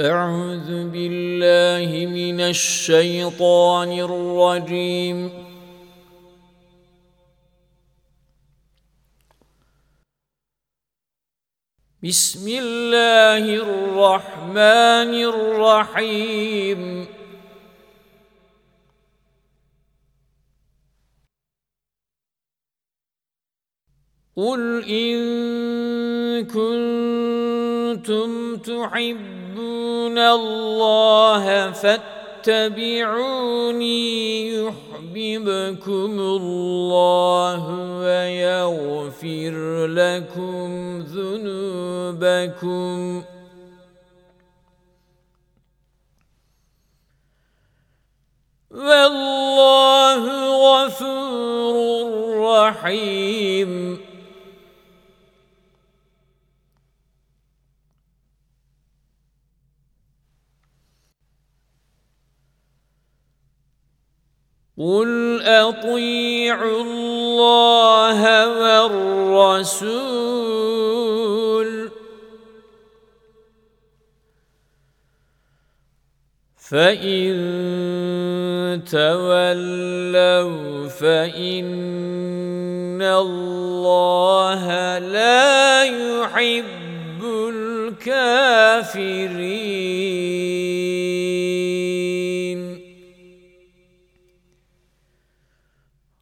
أعوذ بالله من الشيطان الرجيم. بسم الله الرحمن الرحيم. قل إن كنتم تحبون الله فاتبعوني يحببكم الله ويغفر لكم ذنوبكم. والله غفور رحيم. قل اطيعوا الله والرسول فان تولوا فان الله لا يحب الكافرين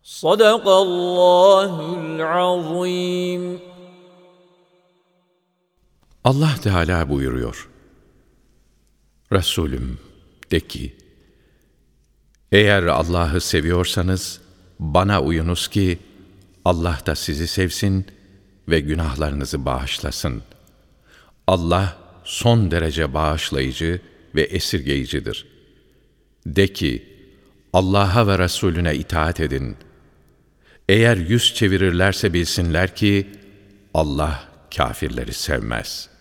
صدق الله العظيم Allah Teala buyuruyor. Resulüm de ki, eğer Allah'ı seviyorsanız bana uyunuz ki Allah da sizi sevsin ve günahlarınızı bağışlasın. Allah son derece bağışlayıcı ve esirgeyicidir. De ki, Allah'a ve Resulüne itaat edin. Eğer yüz çevirirlerse bilsinler ki Allah kafirleri sevmez.''